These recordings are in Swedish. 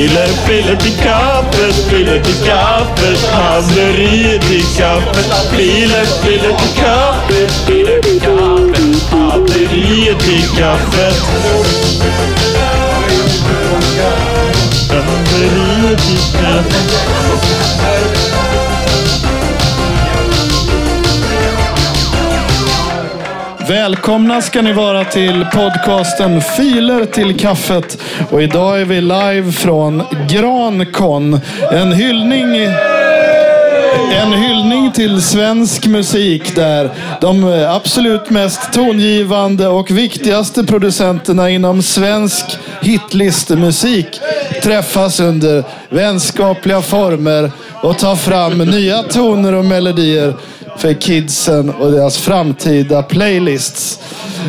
Filer, filer till kaffet, filer till kaffet, haveriet i kaffet. Filer, filer till kaffet, filer till kaffet, haveriet i kaffet. Välkomna ska ni vara till podcasten Filer till kaffet. Och idag är vi live från Grankon. En hyllning en hyllning till svensk musik där de absolut mest tongivande och viktigaste producenterna inom svensk hitlistemusik träffas under vänskapliga former och tar fram nya toner och melodier för kidsen och deras framtida playlists.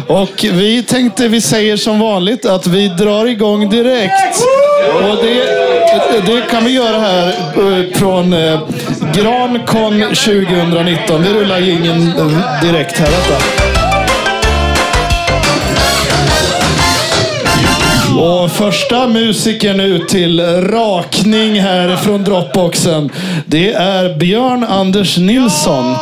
Och vi tänkte, vi säger som vanligt att vi drar igång direkt. Och det, Eh, det kan vi göra här eh, från Grankon Grancon 2019. Vi rullar jingeln eh, direkt här. Vänta. Och första musikern ut till rakning här från Dropboxen. Det är Björn Anders Nilsson.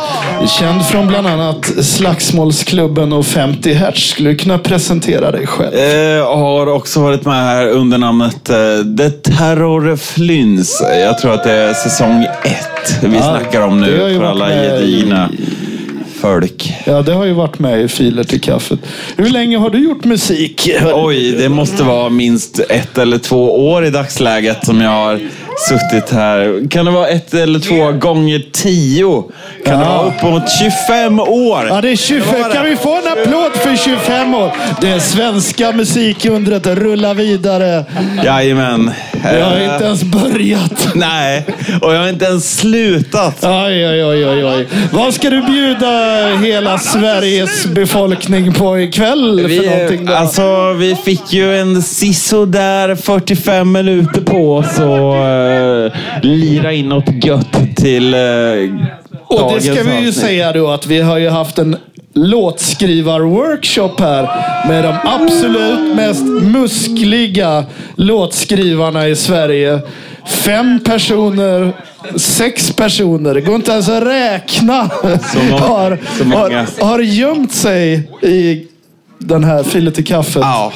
Känd från bland annat Slagsmålsklubben och 50 Hertz. Skulle du kunna presentera dig själv? Eh, har också varit med här under namnet eh, The Terror Flyns. Jag tror att det är säsong ett vi Ja, snackar om nu för alla gedigna folk. Ja, det har ju varit med i Filer till kaffet. Hur länge har du gjort musik? Oj, det måste vara minst ett eller två år i dagsläget som jag har suttit här. Kan det vara ett eller två gånger tio? Kan det Ja. vara uppemot 25 år? Ja, det är 25. Kan vi få en applåd för 25 år? Det svenska musikundret rullar vidare. Jajamän. Jag har Eh, inte ens börjat. Nej, och jag har inte ens slutat. Oj, oj, oj, oj, oj. Vad ska du bjuda hela Sveriges befolkning på ikväll för någonting? Vi, Då? alltså, vi fick ju en sisådär 45 minuter på oss att uh, lira in något gött till uh, Och det ska vi ju säga då att vi har ju haft en låtskrivarworkshop här med de absolut mest muskliga låtskrivarna i Sverige. Fem personer, sex personer, det går inte ens att räkna, må- har, många. har, har gömt sig i den här filet i kaffet. Ja.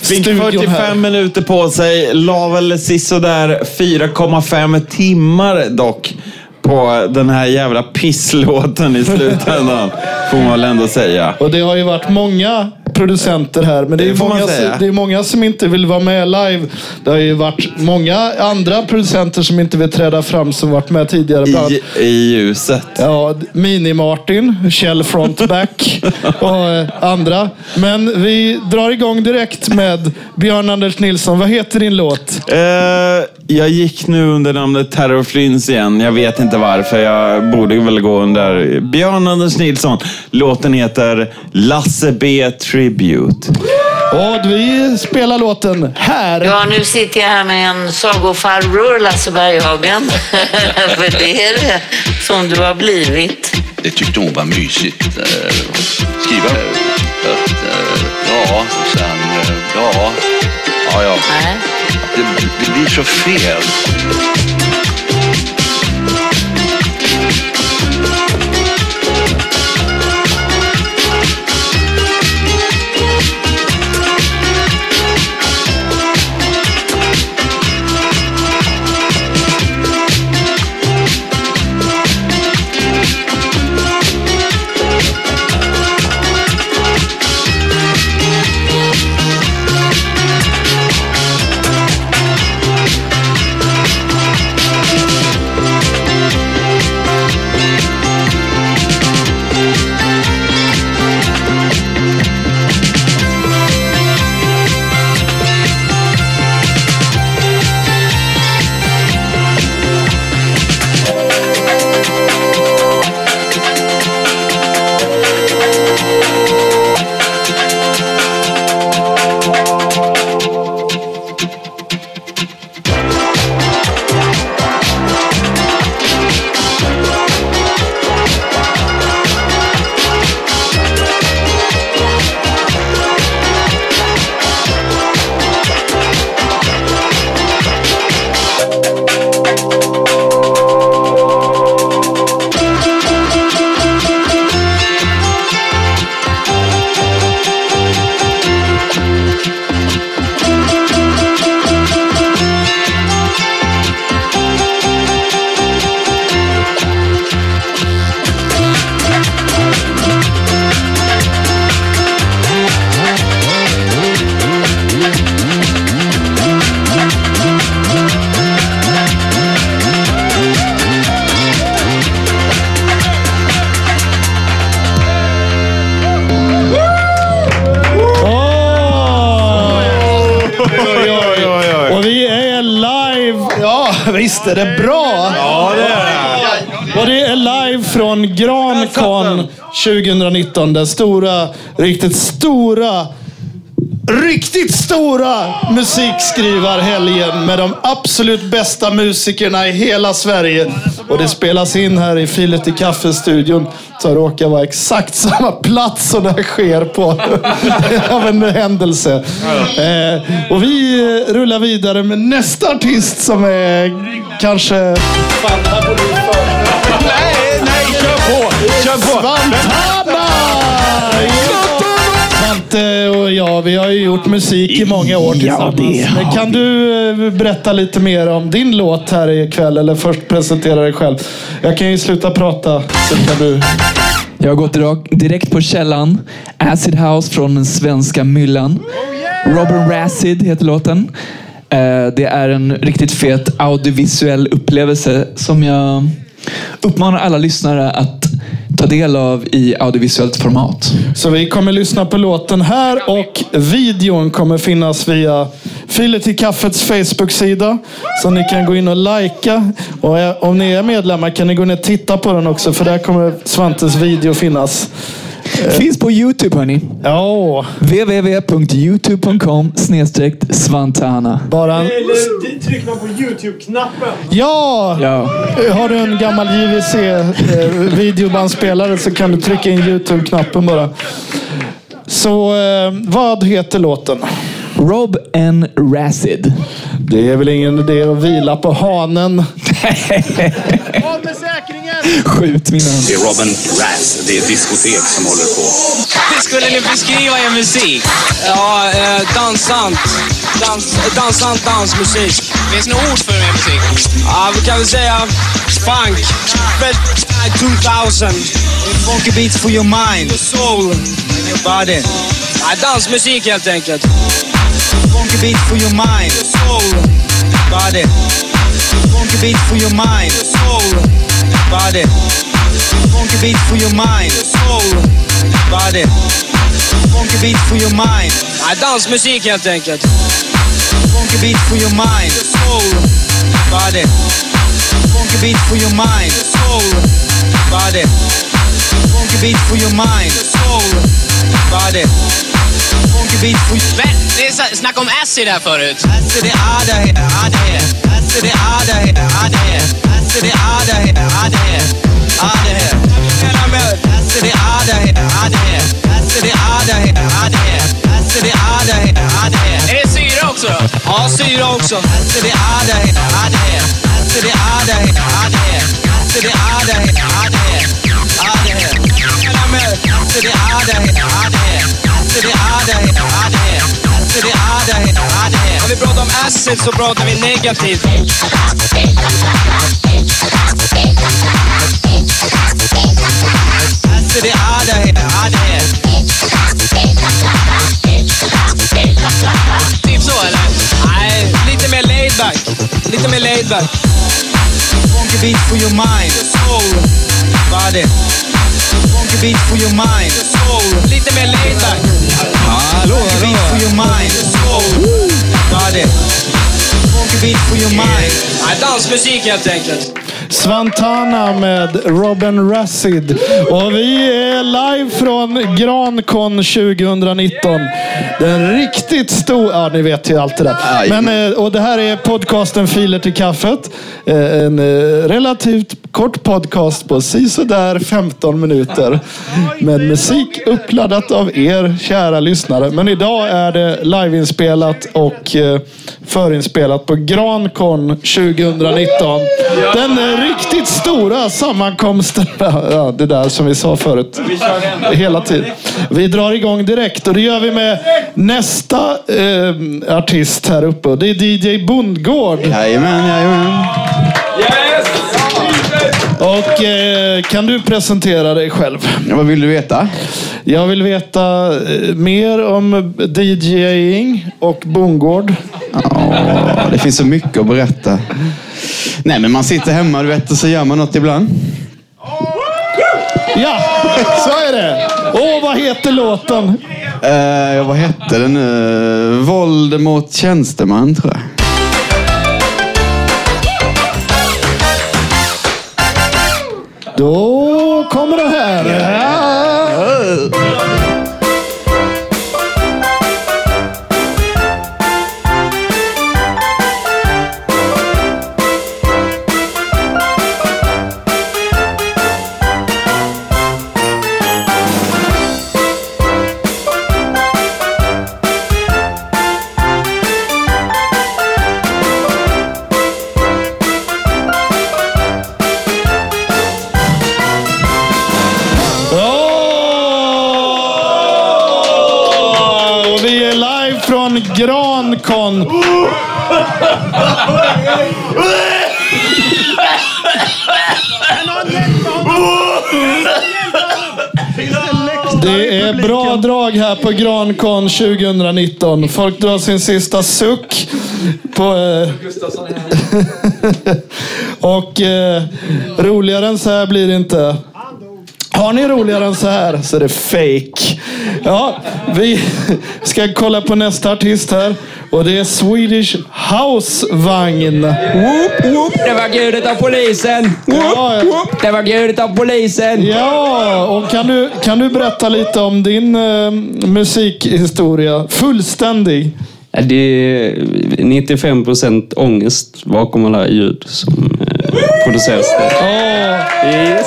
Fick Studion 45 här. minuter på sig. La väl sisådär 4,5 timmar dock på den här jävla pisslåten i slutändan. Får man väl ändå säga. Och det har ju varit många producenter här, men det är, Det man många, det är många som inte vill vara med live. Det har ju varit många andra producenter som inte vill träda fram som varit med tidigare. I, I ljuset. Ja, Mini-Martin, Kjell Frontback och eh, andra. Men vi drar igång direkt med Björn Anders Nilsson. Vad heter din låt? Eh, jag gick nu under namnet Terror Flyns igen. Jag vet inte varför. Jag borde väl gå under Björn Anders Nilsson. Låten heter Lasse B Tribute. Och vi spelar låten här. Ja, nu sitter jag här med en sagofarbror, Lasse Berghagen. För det är det som du har blivit. Det tyckte hon var mysigt. eh, Skriva eh, ja, och sen, eh, ja, ja, ja. Det, det blir så fel. Visst är det bra? Ja, det är det. Och det är live från Grancon 2019. Den stora, riktigt stora, riktigt stora musikskrivarhelgen med de absolut bästa musikerna i hela Sverige. Och det spelas in här i Filet i kaffestudion som råkar vara exakt samma plats som det här sker på av en händelse. Eh, och vi eh, rullar vidare med nästa artist som är kanske... Nej, nej, kör på! Kör på! Svantana! Jag, vi har ju gjort musik i många år tillsammans. det Men kan du eh, berätta lite mer om din låt här ikväll? Eller först presentera dig själv. Jag kan ju sluta prata så kan du... Jag har gått direkt på källan. Acid House från den svenska myllan. Robin Racid heter låten. Eh, Det är en riktigt fet audiovisuell upplevelse som jag uppmanar alla lyssnare att ta del av i audiovisuellt format. Så vi kommer lyssna på låten här och videon kommer finnas via Filet i kaffets Facebook-sida. Så ni kan gå in och likea. Och om ni är medlemmar kan ni gå in och titta på den också. För där kommer Svantes video finnas. Finns på Youtube hörni. Ja, www.youtube.com svantana. bara... Tryck man på YouTube-knappen. Ja! Ja. Har du en gammal JVC-videobandspelare så kan du trycka in YouTube-knappen bara. Så eh, vad heter låten? Rob N. Racid. Det är väl ingen idé att vila på hanen. Av med säkringen! Skjut min hand. Det är Robin Razz. Det är ett diskotek som håller på. Hur skulle ni beskriva er musik? Ja, eh, dansant. Dans, dansant dansmusik. Finns det något ord för er musik? Ja, vi kan väl säga funk. Red 2000. Funky beats for your mind. Your soul. And your body. Ja, dansmusik helt enkelt. Funky beats for your mind. Your soul. Body. Funky beats for your mind. Your soul. Body. Funky beats for your mind. Your soul. Body. Funky beats for your mind. Ja, dansmusik helt enkelt. Funky beats for your mind. Your soul. Body. Funky beats for your mind. Your soul. Body. Funky beats for your mind. Your soul. Body. Men, det är så- snack om acid här förut. Acid är ada här, ada här. Acid är ada här, ada här. Acid är ada här, ada här. Ada här. Hela med. Acid är ada här, ada här. Acid är ada här, ada här. Acid är ada här, ada här. Är det syra också då? Ja, syra också. Acid är ada här, ada här. Acid är ada här, ada här. Acid är ada här, ada här. Ada här. Hela med. Acid är ada här, ada här. Acid är ada här, ada här. Acid är ada här, ada här. Vi pratar om acid så pratar vi negativt. Acid är ada här, ada. Typ så eller? Nej, lite mer laid back. Lite mer laid back. Funky beat for your mind. Soul. Body. Funky beat for your mind. Soul. Lite mer laid back. Hallå, Funky beat for your mind. Soul. Body. Funky beat for your mind. Dansmusik helt enkelt. Svantana med Robin Racid. Och vi är live från Grancon 2019. Den riktigt stor... Ja, ni vet ju allt det där. Men, eh, och det här är podcasten Filer till kaffet. Eh, En eh, relativt kort podcast på sisådär 15 minuter. Med musik uppladdat av er kära lyssnare. Men idag är det liveinspelat och förinspelat på Grancon 2019. Den riktigt stora sammankomsten. Ja, det där som vi sa förut. Hela tiden. Vi drar igång direkt och det gör vi med nästa eh, artist här uppe. Det är DJ Bondgård. Jajamän, jajamän. Och eh, kan du presentera dig själv? Ja, vad vill du veta? Jag vill veta eh, mer om DJing och bondgård. Ja, det finns så mycket att berätta. Nej, men man sitter hemma du vet, och så gör man något ibland. Ja, så är det. Åh, vad heter låten? Uh, ja, vad hette den nu? Våld mot tjänsteman, tror jag. Då kommer det här. Ja. På Grankon 2019. Folk drar sin sista suck. På, eh, och eh, roligare än så här blir det inte. Har ni roligare än så här så är det fake. Ja, vi ska kolla på nästa artist här. Och det är Swedish Housevagn. Whoop, whoop, det var ljudet av polisen. Whoop, whoop, det var ljudet av polisen. Ja, och kan du, kan du berätta lite om din eh, musikhistoria? Fullständig. Ja, Det är 95 procent ångest bakom alla ljud som eh, produceras. Yes.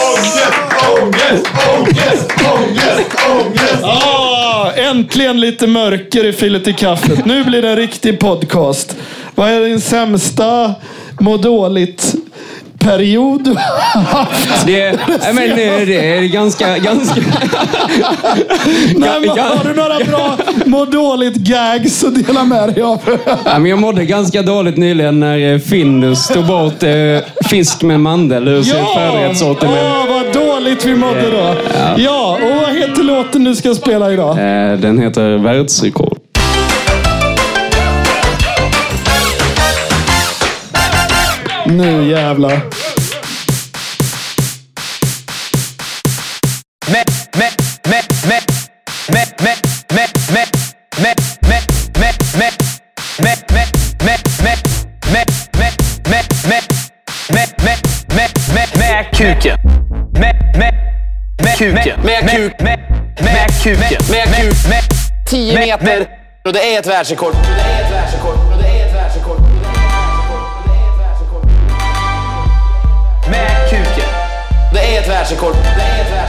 Ångest, ångest, ångest, ångest. Äntligen lite mörker i filet i kaffet. Nu blir det en riktig podcast. Vad är din sämsta må dåligt period du har haft? Det, nej, men det, är ganska... ganska Nej, men har du några bra må dåligt gags att dela med dig av? Ja, men jag mådde ganska dåligt nyligen när eh, Findus tog bort eh, fisk med mandel ur sitt färdighetssortiment. Åh, vad dåligt vi mådde då. Ja, och vad heter låten du ska spela idag? Eh, Den heter Världsrekord. Nu jävlar. Med kuken kuken. Med kuken. Med kuken. Med kuken. 10 meter. Och det är ett världsrekord. Med kuken. Det är ett världsrekord. Det är ett världsrekord.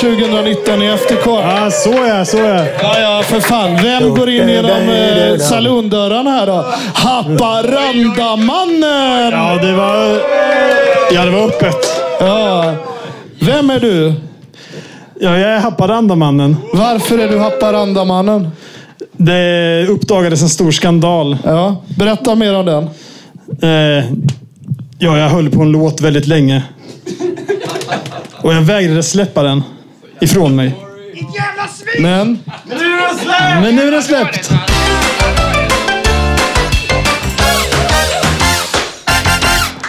2019 i FTK. Ja, så är så är Ja, ja, för fan. Vem går in genom eh, salondörrarna här då? Haparandamannen! Ja, det var... Ja, det var öppet. Ja. Vem är du? Ja, jag är Haparandamannen. Varför är du Haparandamannen? Det uppdagades en stor skandal. Ja, berätta mer om den. Eh, ja, jag höll på en låt väldigt länge. Och jag vägrade släppa den ifrån mig. Men? Men nu är den släppt.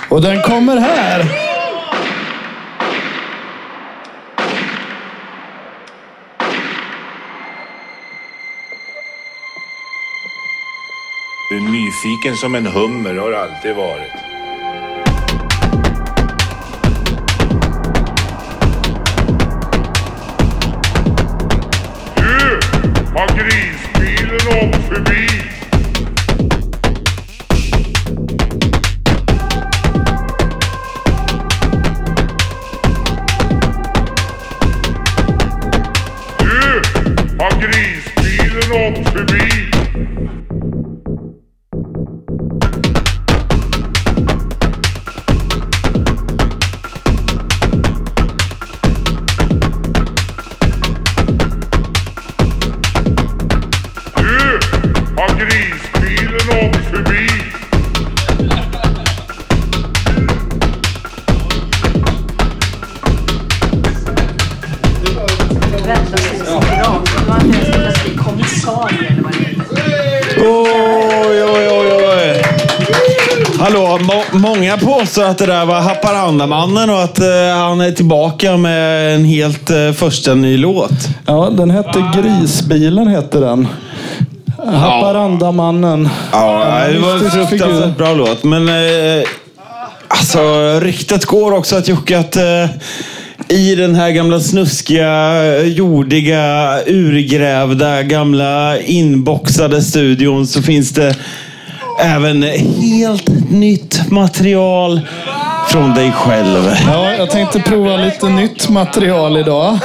Och den kommer här. Du är nyfiken som en hummer, har alltid varit. Oj, oj, oj, oj. Hallå, må många påstår att det där var Haparandamannen och att eh, han är tillbaka med en helt uh, första ny låt. Ja, den hette Grisbilen, hette den. Haparandamannen. Ja, det var en mystisk fruktansvärt bra låt. Men eh, alltså, ryktet går också att Jocke att eh, i den här gamla snuskiga, jordiga, urgrävda, gamla inboxade studion så finns det även helt nytt material från dig själv. Ja, jag tänkte prova lite nytt material idag.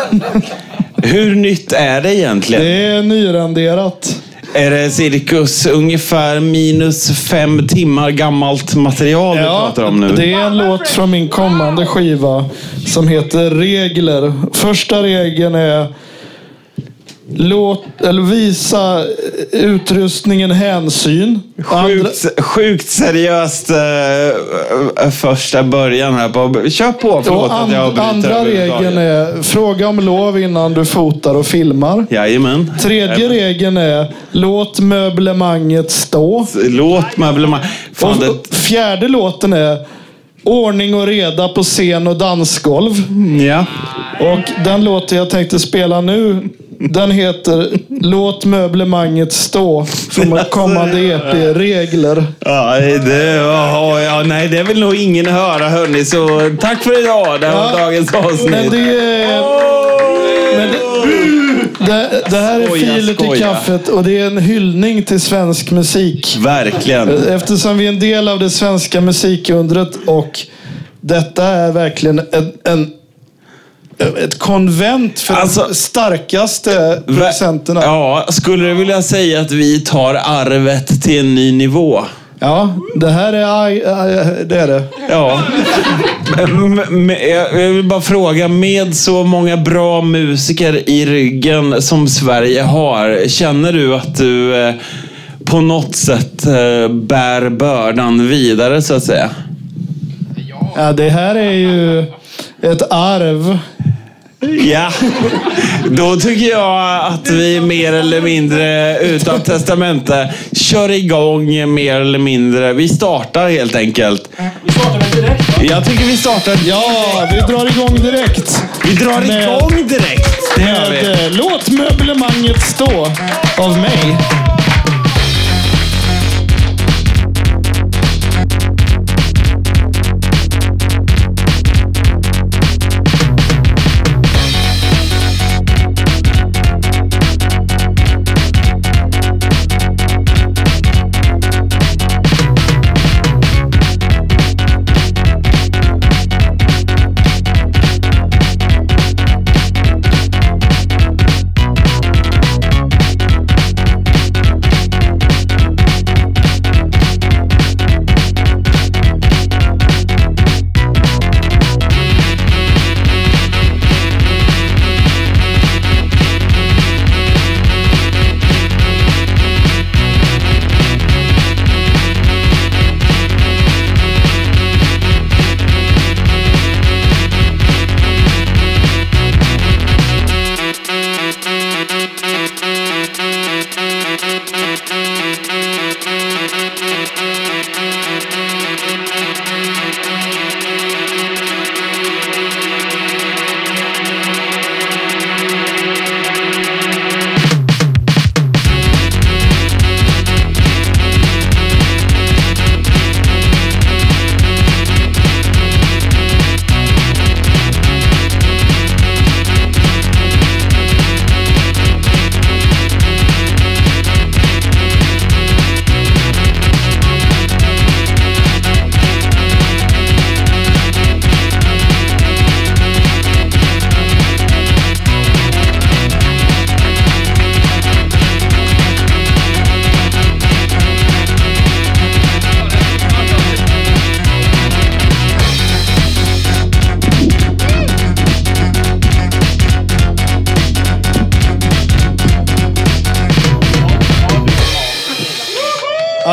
Hur nytt är det egentligen? Det är nyrenderat. Är det cirkus ungefär minus fem timmar gammalt material vi pratar om nu? det är en låt från min kommande skiva som heter Regler. Första regeln är Låt, eller visa utrustningen hänsyn. Sjukt, sjukt seriöst eh, första början här. På, kör på, förlåt Och att jag and, avbryter andra regeln är fråga om lov innan du fotar och filmar. Jajamän. Tredje regeln är låt möblemanget stå. Låt möblemang... Fan, Och det... Fjärde låten är ordning och reda på scen och dansgolv. Ja. Och den låten jag tänkte spela nu, den heter Låt möblemanget stå. Från kommande EP, Regler. Ja, det, ja, ja, nej, det vill nog ingen höra hörni. Så tack för idag. Det här var dagens avsnitt. Men det. Men det, det, det här är Skoja, filer till skoja. kaffet och det är en hyllning till svensk musik. Verkligen. Eftersom vi är en del av det svenska musikundret och detta är verkligen en, en ett konvent för de starkaste producenterna. Ja, skulle du vilja säga att vi tar arvet till en ny nivå? Ja, det här är, det är det. Ja. Jag vill bara fråga, med så många bra musiker i ryggen som Sverige har, känner du att du eh, på något sätt eh, bär bördan vidare så att säga? Ja, det här är ju ett arv. Ja, då tycker jag att vi mer eller mindre utan testamente kör igång mer eller mindre. Vi startar helt enkelt. Jag tycker vi startar. Ja, vi drar igång direkt. Vi drar Med- igång direkt. Det gör vi. Med, eh, Låt möblemanget stå av mig.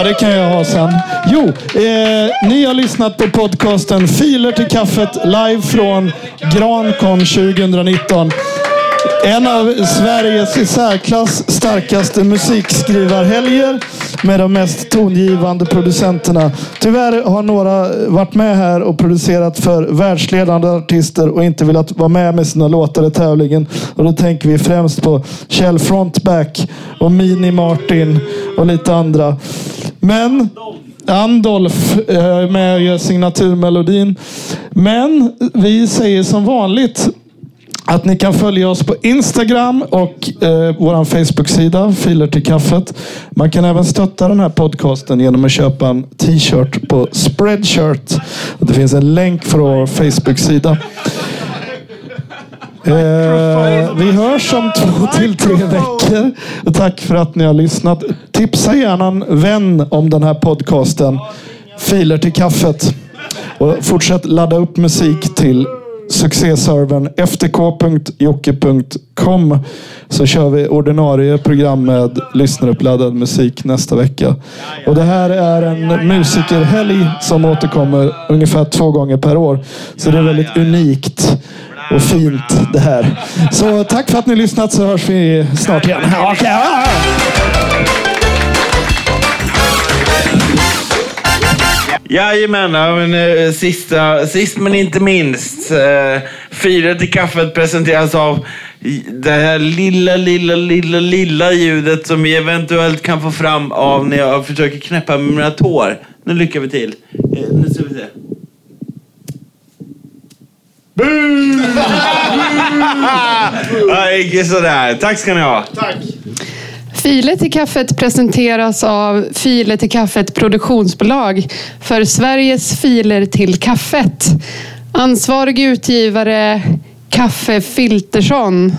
Ja, det kan jag ha sen. Jo, eh, ni har lyssnat på podcasten Filer till kaffet live från Grancon 2019. En av Sveriges i särklass starkaste musikskrivarhelger med de mest tongivande producenterna. Tyvärr har några varit med här och producerat för världsledande artister och inte velat vara med med sina låtar i tävlingen. Och då tänker vi främst på Kjell Frontback och Mini Martin och lite andra. Men Andolf eh, är med och gör signaturmelodin. Men vi säger som vanligt att ni kan följa oss på Instagram och eh, vår Facebook-sida Filer till kaffet. Man kan även stötta den här podcasten genom att köpa en t-shirt på Spreadshirt. Det finns en länk från vår Facebook-sida. Eh, vi hörs om två till tre veckor. Tack för att ni har lyssnat. Tipsa gärna en vän om den här podcasten. Filer till kaffet. Och fortsätt ladda upp musik till succéservern ftk.jocke.com så kör vi ordinarie program med lyssnaruppladdad musik nästa vecka. Och det här är en musikerhelg som återkommer ungefär två gånger per år. Så det är väldigt unikt och fint det här. Så tack för att ni lyssnat så hörs vi snart igen. Okay. Jajamän, ja, men, eh, sista, sist men inte minst. Eh, Firet i kaffet presenteras av det här lilla, lilla, lilla, lilla ljudet som vi eventuellt kan få fram av när jag försöker knäppa med mina tår. Nu lyckas vi till. Eh, nu ska vi se. ja, inte sådär. Tack ska ni ha. Tack. Filet till kaffet presenteras av Filer till kaffet produktionsbolag för Sveriges filer till kaffet. Ansvarig utgivare Kaffe Filtersson.